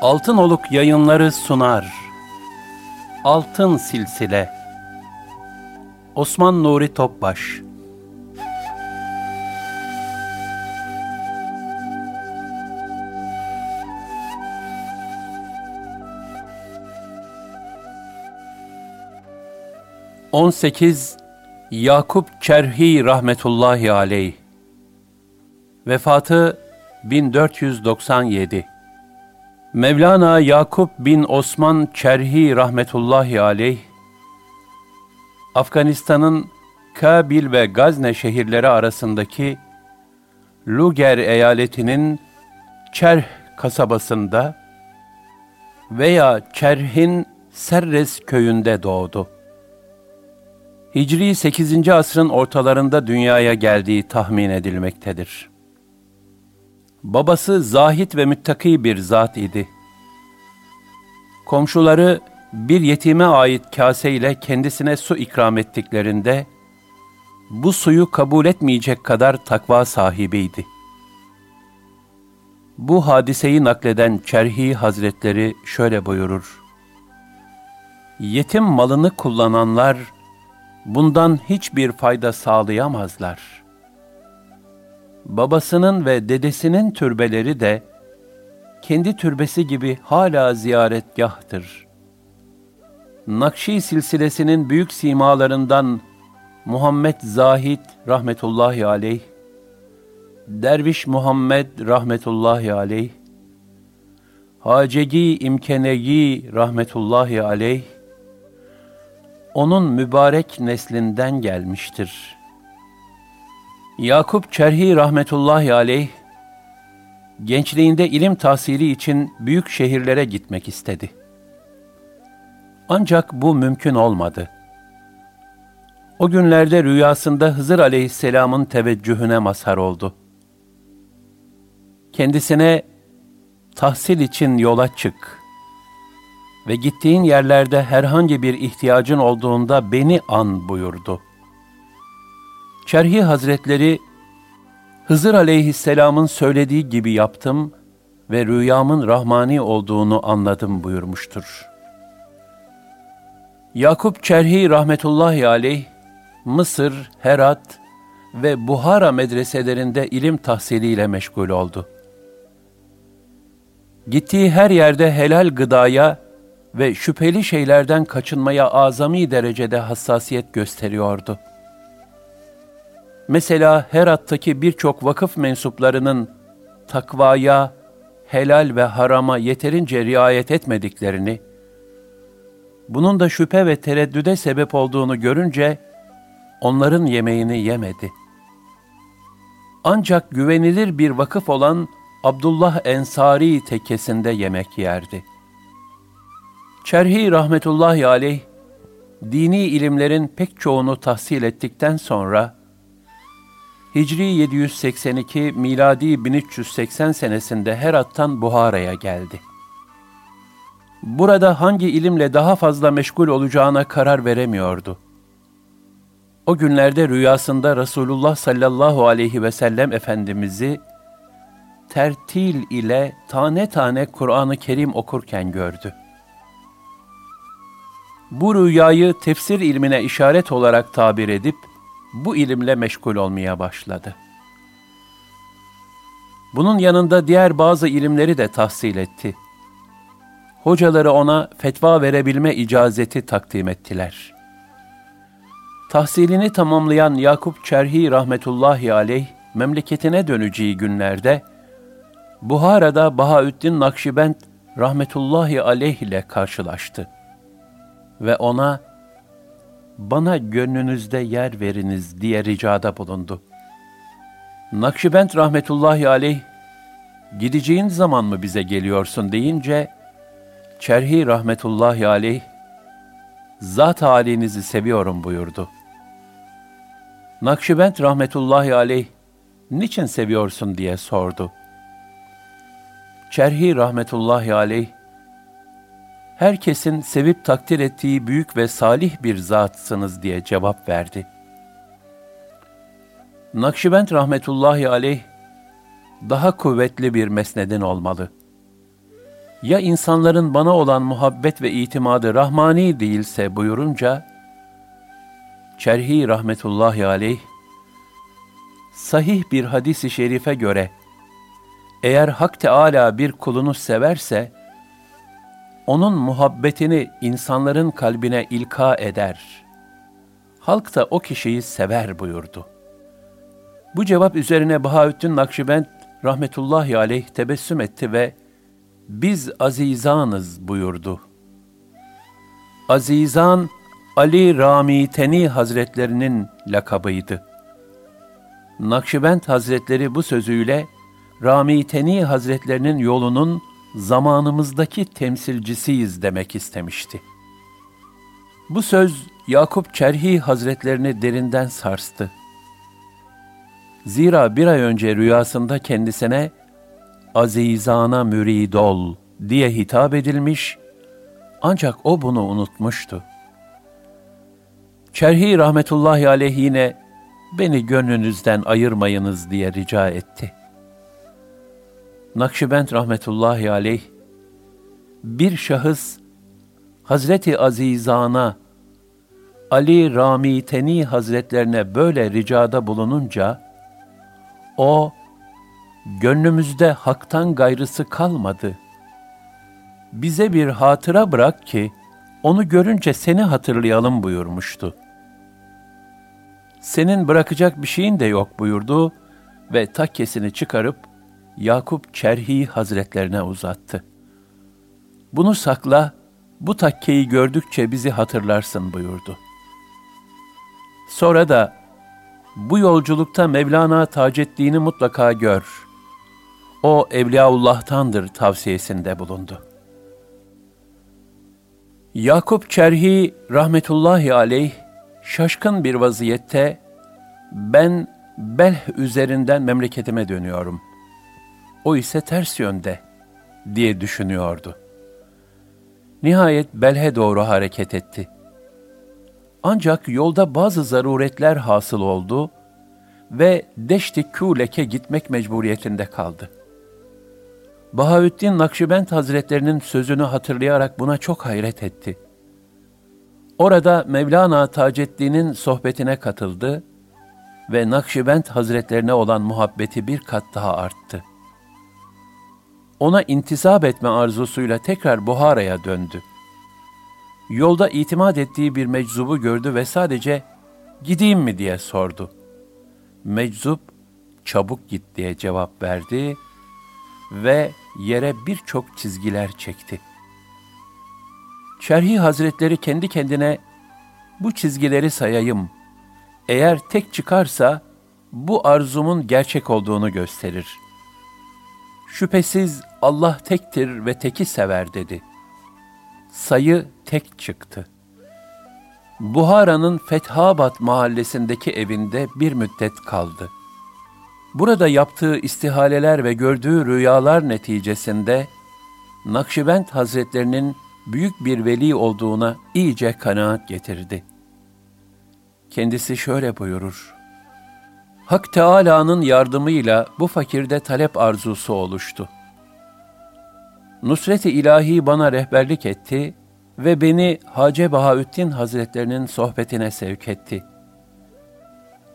Altın Oluk yayınları sunar. Altın Silsile. Osman Nuri Topbaş. On sekiz Yakup Çerhi rahmetullahi aleyh. Vefatı 1497 Mevlana Yakup bin Osman Çerhi rahmetullahi aleyh, Afganistan'ın Kabil ve Gazne şehirleri arasındaki Luger eyaletinin Çerh kasabasında veya Çerh'in Serres köyünde doğdu. Hicri 8. asrın ortalarında dünyaya geldiği tahmin edilmektedir. Babası zahit ve müttaki bir zat idi. Komşuları bir yetime ait kase ile kendisine su ikram ettiklerinde, bu suyu kabul etmeyecek kadar takva sahibiydi. Bu hadiseyi nakleden Çerhi Hazretleri şöyle buyurur. Yetim malını kullananlar, bundan hiçbir fayda sağlayamazlar.'' Babasının ve dedesinin türbeleri de kendi türbesi gibi hala ziyaretgahtır. Nakşi silsilesinin büyük simalarından Muhammed Zahid rahmetullahi aleyh, Derviş Muhammed rahmetullahi aleyh, Hacegi İmkeneyi rahmetullahi aleyh, onun mübarek neslinden gelmiştir.'' Yakup Çerhi rahmetullahi aleyh, gençliğinde ilim tahsili için büyük şehirlere gitmek istedi. Ancak bu mümkün olmadı. O günlerde rüyasında Hızır aleyhisselamın teveccühüne mazhar oldu. Kendisine tahsil için yola çık ve gittiğin yerlerde herhangi bir ihtiyacın olduğunda beni an buyurdu.'' Çerhi Hazretleri, Hızır aleyhisselamın söylediği gibi yaptım ve rüyamın rahmani olduğunu anladım buyurmuştur. Yakup Çerhi rahmetullahi aleyh, Mısır, Herat ve Buhara medreselerinde ilim tahsiliyle meşgul oldu. Gittiği her yerde helal gıdaya ve şüpheli şeylerden kaçınmaya azami derecede hassasiyet gösteriyordu.'' Mesela Herat'taki birçok vakıf mensuplarının takvaya, helal ve harama yeterince riayet etmediklerini, bunun da şüphe ve tereddüde sebep olduğunu görünce onların yemeğini yemedi. Ancak güvenilir bir vakıf olan Abdullah Ensari tekkesinde yemek yerdi. Çerhi rahmetullahi aleyh, dini ilimlerin pek çoğunu tahsil ettikten sonra, Hicri 782, miladi 1380 senesinde Herat'tan Buhara'ya geldi. Burada hangi ilimle daha fazla meşgul olacağına karar veremiyordu. O günlerde rüyasında Resulullah sallallahu aleyhi ve sellem Efendimiz'i tertil ile tane tane Kur'an-ı Kerim okurken gördü. Bu rüyayı tefsir ilmine işaret olarak tabir edip, bu ilimle meşgul olmaya başladı. Bunun yanında diğer bazı ilimleri de tahsil etti. Hocaları ona fetva verebilme icazeti takdim ettiler. Tahsilini tamamlayan Yakup Çerhi rahmetullahi aleyh memleketine döneceği günlerde Buhara'da Bahaüddin Nakşibend rahmetullahi aleyh ile karşılaştı ve ona bana gönlünüzde yer veriniz diye ricada bulundu. Nakşibend rahmetullahi aleyh gideceğin zaman mı bize geliyorsun deyince Çerhi rahmetullahi aleyh zat halinizi seviyorum buyurdu. Nakşibend rahmetullahi aleyh niçin seviyorsun diye sordu. Çerhi rahmetullahi aleyh herkesin sevip takdir ettiği büyük ve salih bir zatsınız diye cevap verdi. Nakşibend rahmetullahi aleyh daha kuvvetli bir mesnedin olmalı. Ya insanların bana olan muhabbet ve itimadı rahmani değilse buyurunca, Çerhi rahmetullahi aleyh, sahih bir hadisi şerife göre, eğer Hak Teâlâ bir kulunu severse, onun muhabbetini insanların kalbine ilka eder. Halk da o kişiyi sever buyurdu. Bu cevap üzerine Bahaüddin Nakşibend rahmetullahi aleyh tebessüm etti ve biz azizanız buyurdu. Azizan, Ali Rami Teni Hazretlerinin lakabıydı. Nakşibend Hazretleri bu sözüyle Rami Teni Hazretlerinin yolunun zamanımızdaki temsilcisiyiz demek istemişti. Bu söz Yakup Çerhi Hazretlerini derinden sarstı. Zira bir ay önce rüyasında kendisine azizana mürid ol diye hitap edilmiş, ancak o bunu unutmuştu. Çerhi rahmetullahi aleyh yine beni gönlünüzden ayırmayınız diye rica etti. Nakşibend rahmetullahi aleyh bir şahıs Hazreti Azizana Ali Rami Teni Hazretlerine böyle ricada bulununca o gönlümüzde haktan gayrısı kalmadı. Bize bir hatıra bırak ki onu görünce seni hatırlayalım buyurmuştu. Senin bırakacak bir şeyin de yok buyurdu ve takkesini çıkarıp Yakup Çerhi Hazretlerine uzattı. Bunu sakla, bu takkeyi gördükçe bizi hatırlarsın buyurdu. Sonra da bu yolculukta Mevlana Taceddin'i mutlaka gör. O Evliyaullah'tandır tavsiyesinde bulundu. Yakup Çerhi rahmetullahi aleyh şaşkın bir vaziyette ben Belh üzerinden memleketime dönüyorum. O ise ters yönde diye düşünüyordu. Nihayet Belh'e doğru hareket etti. Ancak yolda bazı zaruretler hasıl oldu ve Deşti Kûlek'e gitmek mecburiyetinde kaldı. Bahaüddin Nakşibend Hazretlerinin sözünü hatırlayarak buna çok hayret etti. Orada Mevlana Taceddin'in sohbetine katıldı ve Nakşibend Hazretlerine olan muhabbeti bir kat daha arttı. Ona intisap etme arzusuyla tekrar Buhara'ya döndü. Yolda itimat ettiği bir meczubu gördü ve sadece gideyim mi diye sordu. Meczup çabuk git diye cevap verdi ve yere birçok çizgiler çekti. Şerhi Hazretleri kendi kendine bu çizgileri sayayım. Eğer tek çıkarsa bu arzumun gerçek olduğunu gösterir. Şüphesiz Allah tektir ve teki sever dedi. Sayı tek çıktı. Buhara'nın Fethabat mahallesindeki evinde bir müddet kaldı. Burada yaptığı istihaleler ve gördüğü rüyalar neticesinde Nakşibend Hazretlerinin büyük bir veli olduğuna iyice kanaat getirdi. Kendisi şöyle buyurur. Hak Teâlâ'nın yardımıyla bu fakirde talep arzusu oluştu. Nusret-i ilahi bana rehberlik etti ve beni Hace Bahaüddin Hazretlerinin sohbetine sevk etti.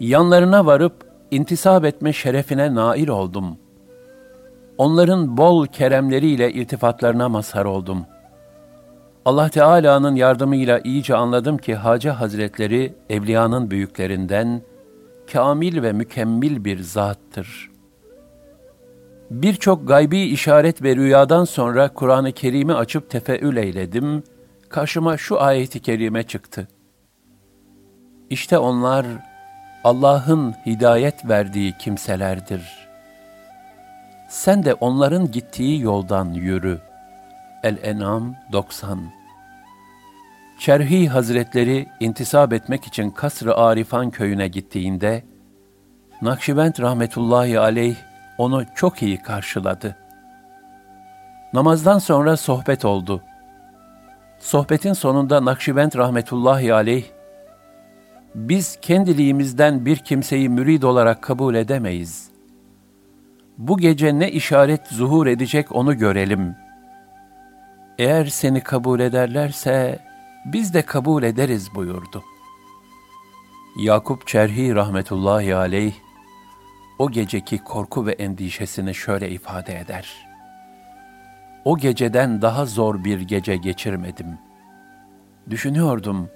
Yanlarına varıp intisap etme şerefine nail oldum. Onların bol keremleriyle iltifatlarına mazhar oldum. Allah Teala'nın yardımıyla iyice anladım ki Hacı Hazretleri evliyanın büyüklerinden kamil ve mükemmel bir zattır. Birçok gaybi işaret ve rüyadan sonra Kur'an-ı Kerim'i açıp tefeül eyledim. Karşıma şu ayeti kerime çıktı. İşte onlar Allah'ın hidayet verdiği kimselerdir. Sen de onların gittiği yoldan yürü. El-En'am 90 Çerhi Hazretleri intisap etmek için Kasr-ı Arifan köyüne gittiğinde, Nakşibend rahmetullahi aleyh onu çok iyi karşıladı. Namazdan sonra sohbet oldu. Sohbetin sonunda Nakşibend rahmetullahi aleyh, biz kendiliğimizden bir kimseyi mürid olarak kabul edemeyiz. Bu gece ne işaret zuhur edecek onu görelim. Eğer seni kabul ederlerse biz de kabul ederiz buyurdu. Yakup Çerhi rahmetullahi aleyh o geceki korku ve endişesini şöyle ifade eder. O geceden daha zor bir gece geçirmedim. Düşünüyordum,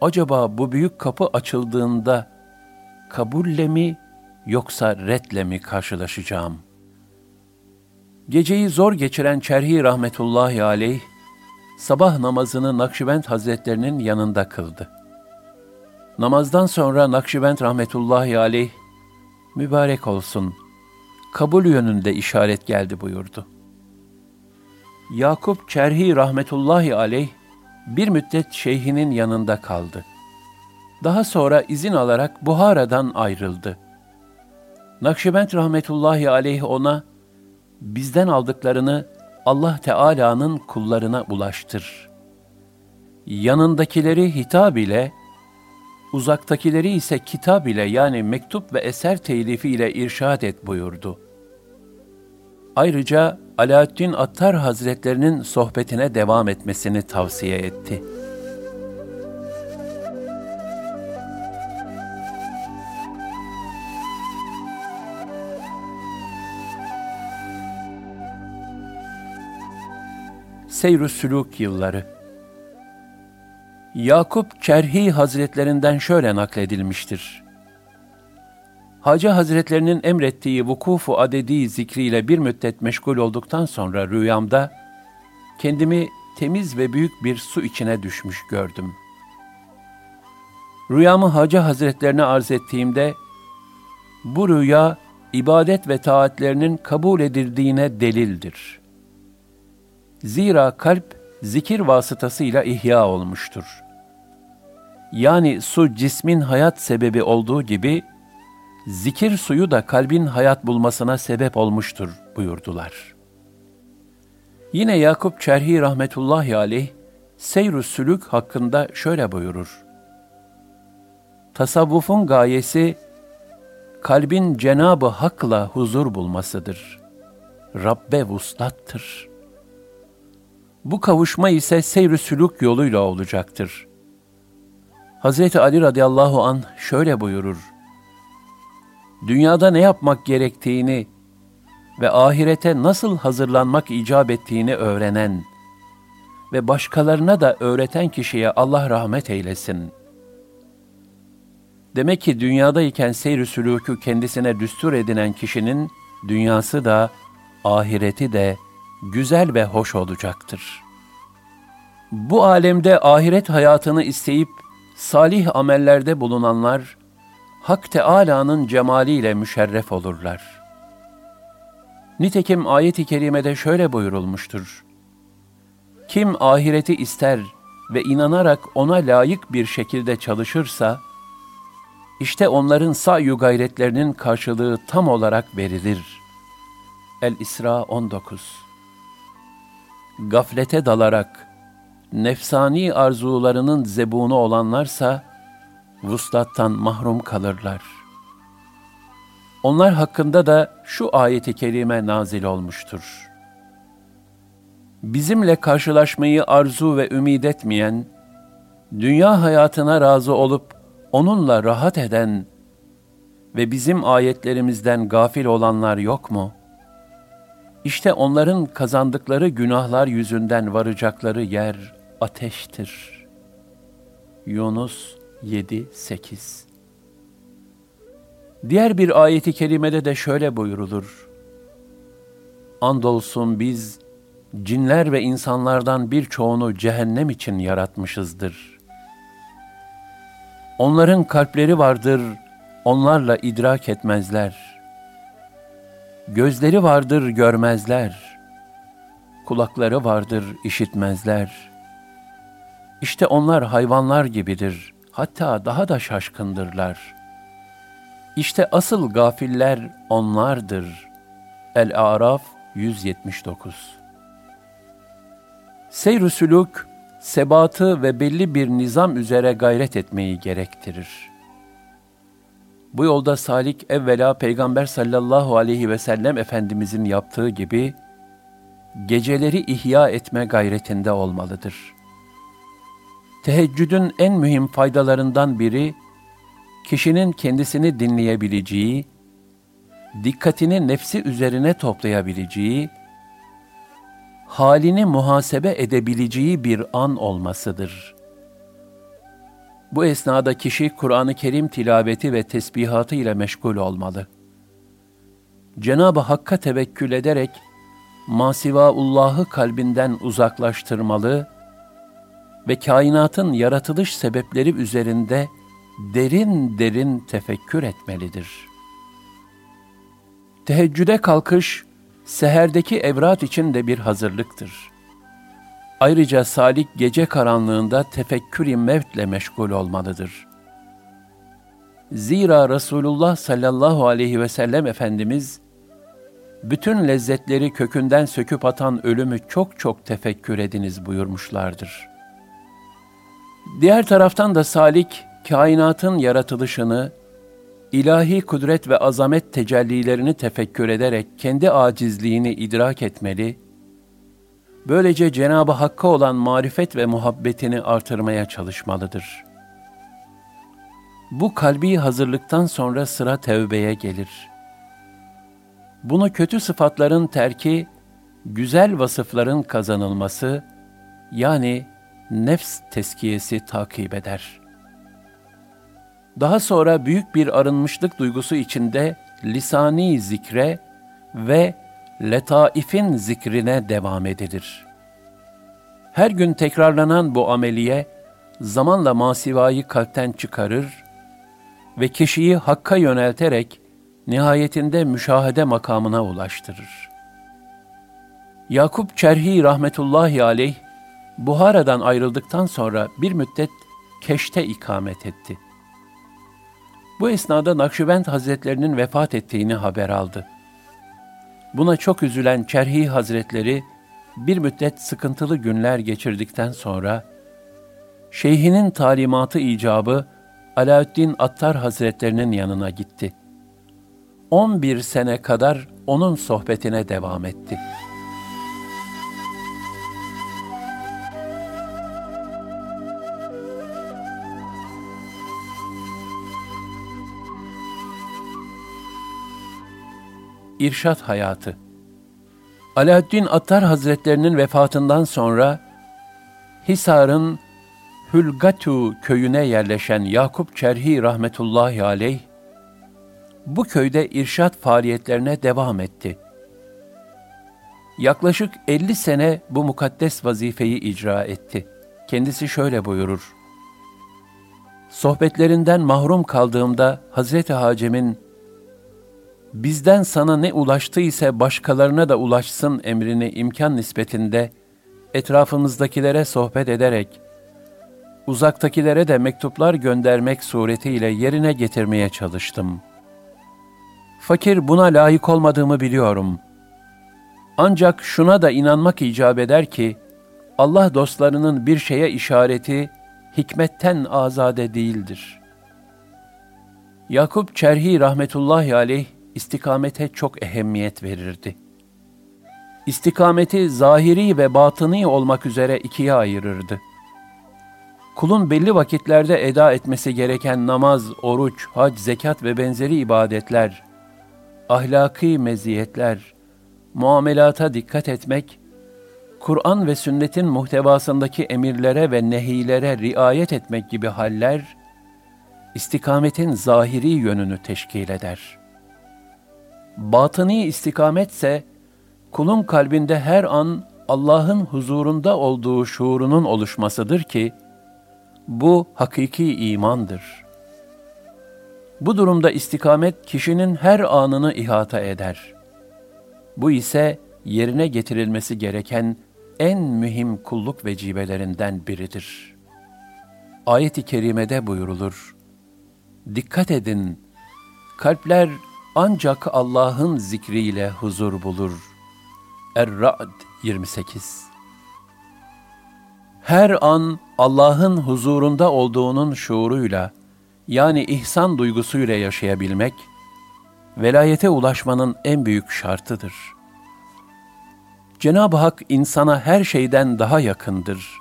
acaba bu büyük kapı açıldığında kabulle mi yoksa redle mi karşılaşacağım? Geceyi zor geçiren Çerhi rahmetullahi aleyh, sabah namazını Nakşibend Hazretlerinin yanında kıldı. Namazdan sonra Nakşibend rahmetullahi aleyh, mübarek olsun, kabul yönünde işaret geldi buyurdu. Yakup Çerhi rahmetullahi aleyh, bir müddet şeyhinin yanında kaldı. Daha sonra izin alarak Buhara'dan ayrıldı. Nakşibend rahmetullahi aleyh ona, bizden aldıklarını Allah Teala'nın kullarına ulaştır. Yanındakileri hitap ile, uzaktakileri ise kitap ile yani mektup ve eser telifi ile irşad et buyurdu. Ayrıca Alaaddin Attar Hazretlerinin sohbetine devam etmesini tavsiye etti. Seyr-ü Sülûk yılları Yakup Çerhi Hazretlerinden şöyle nakledilmiştir. Hacı Hazretlerinin emrettiği vukufu adedi zikriyle bir müddet meşgul olduktan sonra rüyamda kendimi temiz ve büyük bir su içine düşmüş gördüm. Rüyamı Hacı Hazretlerine arz ettiğimde bu rüya ibadet ve taatlerinin kabul edildiğine delildir. Zira kalp zikir vasıtasıyla ihya olmuştur. Yani su cismin hayat sebebi olduğu gibi, zikir suyu da kalbin hayat bulmasına sebep olmuştur buyurdular. Yine Yakup Çerhi rahmetullahi aleyh, seyr sülük hakkında şöyle buyurur. Tasavvufun gayesi, kalbin Cenabı Hak'la huzur bulmasıdır. Rabbe vuslattır.'' Bu kavuşma ise seyr-i sülük yoluyla olacaktır. Hz. Ali radıyallahu an şöyle buyurur. Dünyada ne yapmak gerektiğini ve ahirete nasıl hazırlanmak icap ettiğini öğrenen ve başkalarına da öğreten kişiye Allah rahmet eylesin. Demek ki dünyadayken seyr-i sülûkü kendisine düstur edinen kişinin dünyası da, ahireti de, güzel ve hoş olacaktır. Bu alemde ahiret hayatını isteyip salih amellerde bulunanlar, Hak Teâlâ'nın cemaliyle müşerref olurlar. Nitekim ayet-i kerimede şöyle buyurulmuştur. Kim ahireti ister ve inanarak ona layık bir şekilde çalışırsa, işte onların sa'yu gayretlerinin karşılığı tam olarak verilir. El-İsra 19 gaflete dalarak nefsani arzularının zebunu olanlarsa vuslattan mahrum kalırlar. Onlar hakkında da şu ayeti kerime nazil olmuştur. Bizimle karşılaşmayı arzu ve ümid etmeyen, dünya hayatına razı olup onunla rahat eden ve bizim ayetlerimizden gafil olanlar yok mu?'' İşte onların kazandıkları günahlar yüzünden varacakları yer ateştir. Yunus 7-8 Diğer bir ayeti kerimede de şöyle buyurulur. andolsun biz cinler ve insanlardan birçoğunu cehennem için yaratmışızdır. Onların kalpleri vardır, onlarla idrak etmezler. Gözleri vardır, görmezler. Kulakları vardır, işitmezler. İşte onlar hayvanlar gibidir, hatta daha da şaşkındırlar. İşte asıl gafiller onlardır. El-Araf 179 Seyr-ü sebatı ve belli bir nizam üzere gayret etmeyi gerektirir. Bu yolda salik evvela Peygamber sallallahu aleyhi ve sellem Efendimizin yaptığı gibi, geceleri ihya etme gayretinde olmalıdır. Teheccüdün en mühim faydalarından biri, kişinin kendisini dinleyebileceği, dikkatini nefsi üzerine toplayabileceği, halini muhasebe edebileceği bir an olmasıdır. Bu esnada kişi Kur'an-ı Kerim tilaveti ve tesbihatı ile meşgul olmalı. Cenab-ı Hakk'a tevekkül ederek masivaullahı kalbinden uzaklaştırmalı ve kainatın yaratılış sebepleri üzerinde derin derin tefekkür etmelidir. Teheccüde kalkış, seherdeki evrat için de bir hazırlıktır. Ayrıca salik gece karanlığında tefekkür-i mevtle meşgul olmalıdır. Zira Resulullah sallallahu aleyhi ve sellem Efendimiz, bütün lezzetleri kökünden söküp atan ölümü çok çok tefekkür ediniz buyurmuşlardır. Diğer taraftan da salik, kainatın yaratılışını, ilahi kudret ve azamet tecellilerini tefekkür ederek kendi acizliğini idrak etmeli, böylece Cenab-ı Hakk'a olan marifet ve muhabbetini artırmaya çalışmalıdır. Bu kalbi hazırlıktan sonra sıra tevbeye gelir. Bunu kötü sıfatların terki, güzel vasıfların kazanılması, yani nefs teskiyesi takip eder.'' Daha sonra büyük bir arınmışlık duygusu içinde lisani zikre ve letaifin zikrine devam edilir. Her gün tekrarlanan bu ameliye zamanla masivayı kalpten çıkarır ve kişiyi hakka yönelterek nihayetinde müşahede makamına ulaştırır. Yakup Çerhi rahmetullahi aleyh Buhara'dan ayrıldıktan sonra bir müddet Keş'te ikamet etti.'' Bu esnada Nakşibend Hazretlerinin vefat ettiğini haber aldı. Buna çok üzülen Çerhi Hazretleri bir müddet sıkıntılı günler geçirdikten sonra şeyhinin talimatı icabı Alaaddin Attar Hazretlerinin yanına gitti. 11 sene kadar onun sohbetine devam etti.'' İrşat Hayatı Alaaddin Attar Hazretlerinin vefatından sonra Hisar'ın Hülgatu köyüne yerleşen Yakup Çerhi rahmetullahi aleyh, bu köyde irşat faaliyetlerine devam etti. Yaklaşık 50 sene bu mukaddes vazifeyi icra etti. Kendisi şöyle buyurur. Sohbetlerinden mahrum kaldığımda Hazreti Hacem'in bizden sana ne ulaştıysa başkalarına da ulaşsın emrini imkan nispetinde etrafımızdakilere sohbet ederek, uzaktakilere de mektuplar göndermek suretiyle yerine getirmeye çalıştım. Fakir buna layık olmadığımı biliyorum. Ancak şuna da inanmak icap eder ki, Allah dostlarının bir şeye işareti, hikmetten azade değildir. Yakup Çerhi rahmetullahi aleyh, istikamete çok ehemmiyet verirdi. İstikameti zahiri ve batıni olmak üzere ikiye ayırırdı. Kulun belli vakitlerde eda etmesi gereken namaz, oruç, hac, zekat ve benzeri ibadetler, ahlaki meziyetler, muamelata dikkat etmek, Kur'an ve sünnetin muhtevasındaki emirlere ve nehilere riayet etmek gibi haller, istikametin zahiri yönünü teşkil eder.'' Batıni istikametse kulun kalbinde her an Allah'ın huzurunda olduğu şuurunun oluşmasıdır ki, bu hakiki imandır. Bu durumda istikamet kişinin her anını ihata eder. Bu ise yerine getirilmesi gereken en mühim kulluk vecibelerinden biridir. Ayet-i kerimede buyurulur. Dikkat edin, kalpler ancak Allah'ın zikriyle huzur bulur. Er-Ra'd 28 Her an Allah'ın huzurunda olduğunun şuuruyla, yani ihsan duygusuyla yaşayabilmek, velayete ulaşmanın en büyük şartıdır. Cenab-ı Hak insana her şeyden daha yakındır.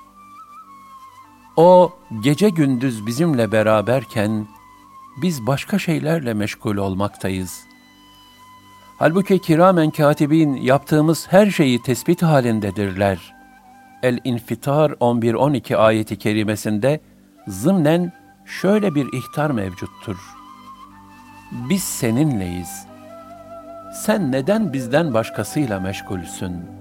O gece gündüz bizimle beraberken biz başka şeylerle meşgul olmaktayız. Halbuki kiramen katibin yaptığımız her şeyi tespit halindedirler. El-İnfitar 11-12 ayeti kerimesinde zımnen şöyle bir ihtar mevcuttur. Biz seninleyiz. Sen neden bizden başkasıyla meşgulsün?''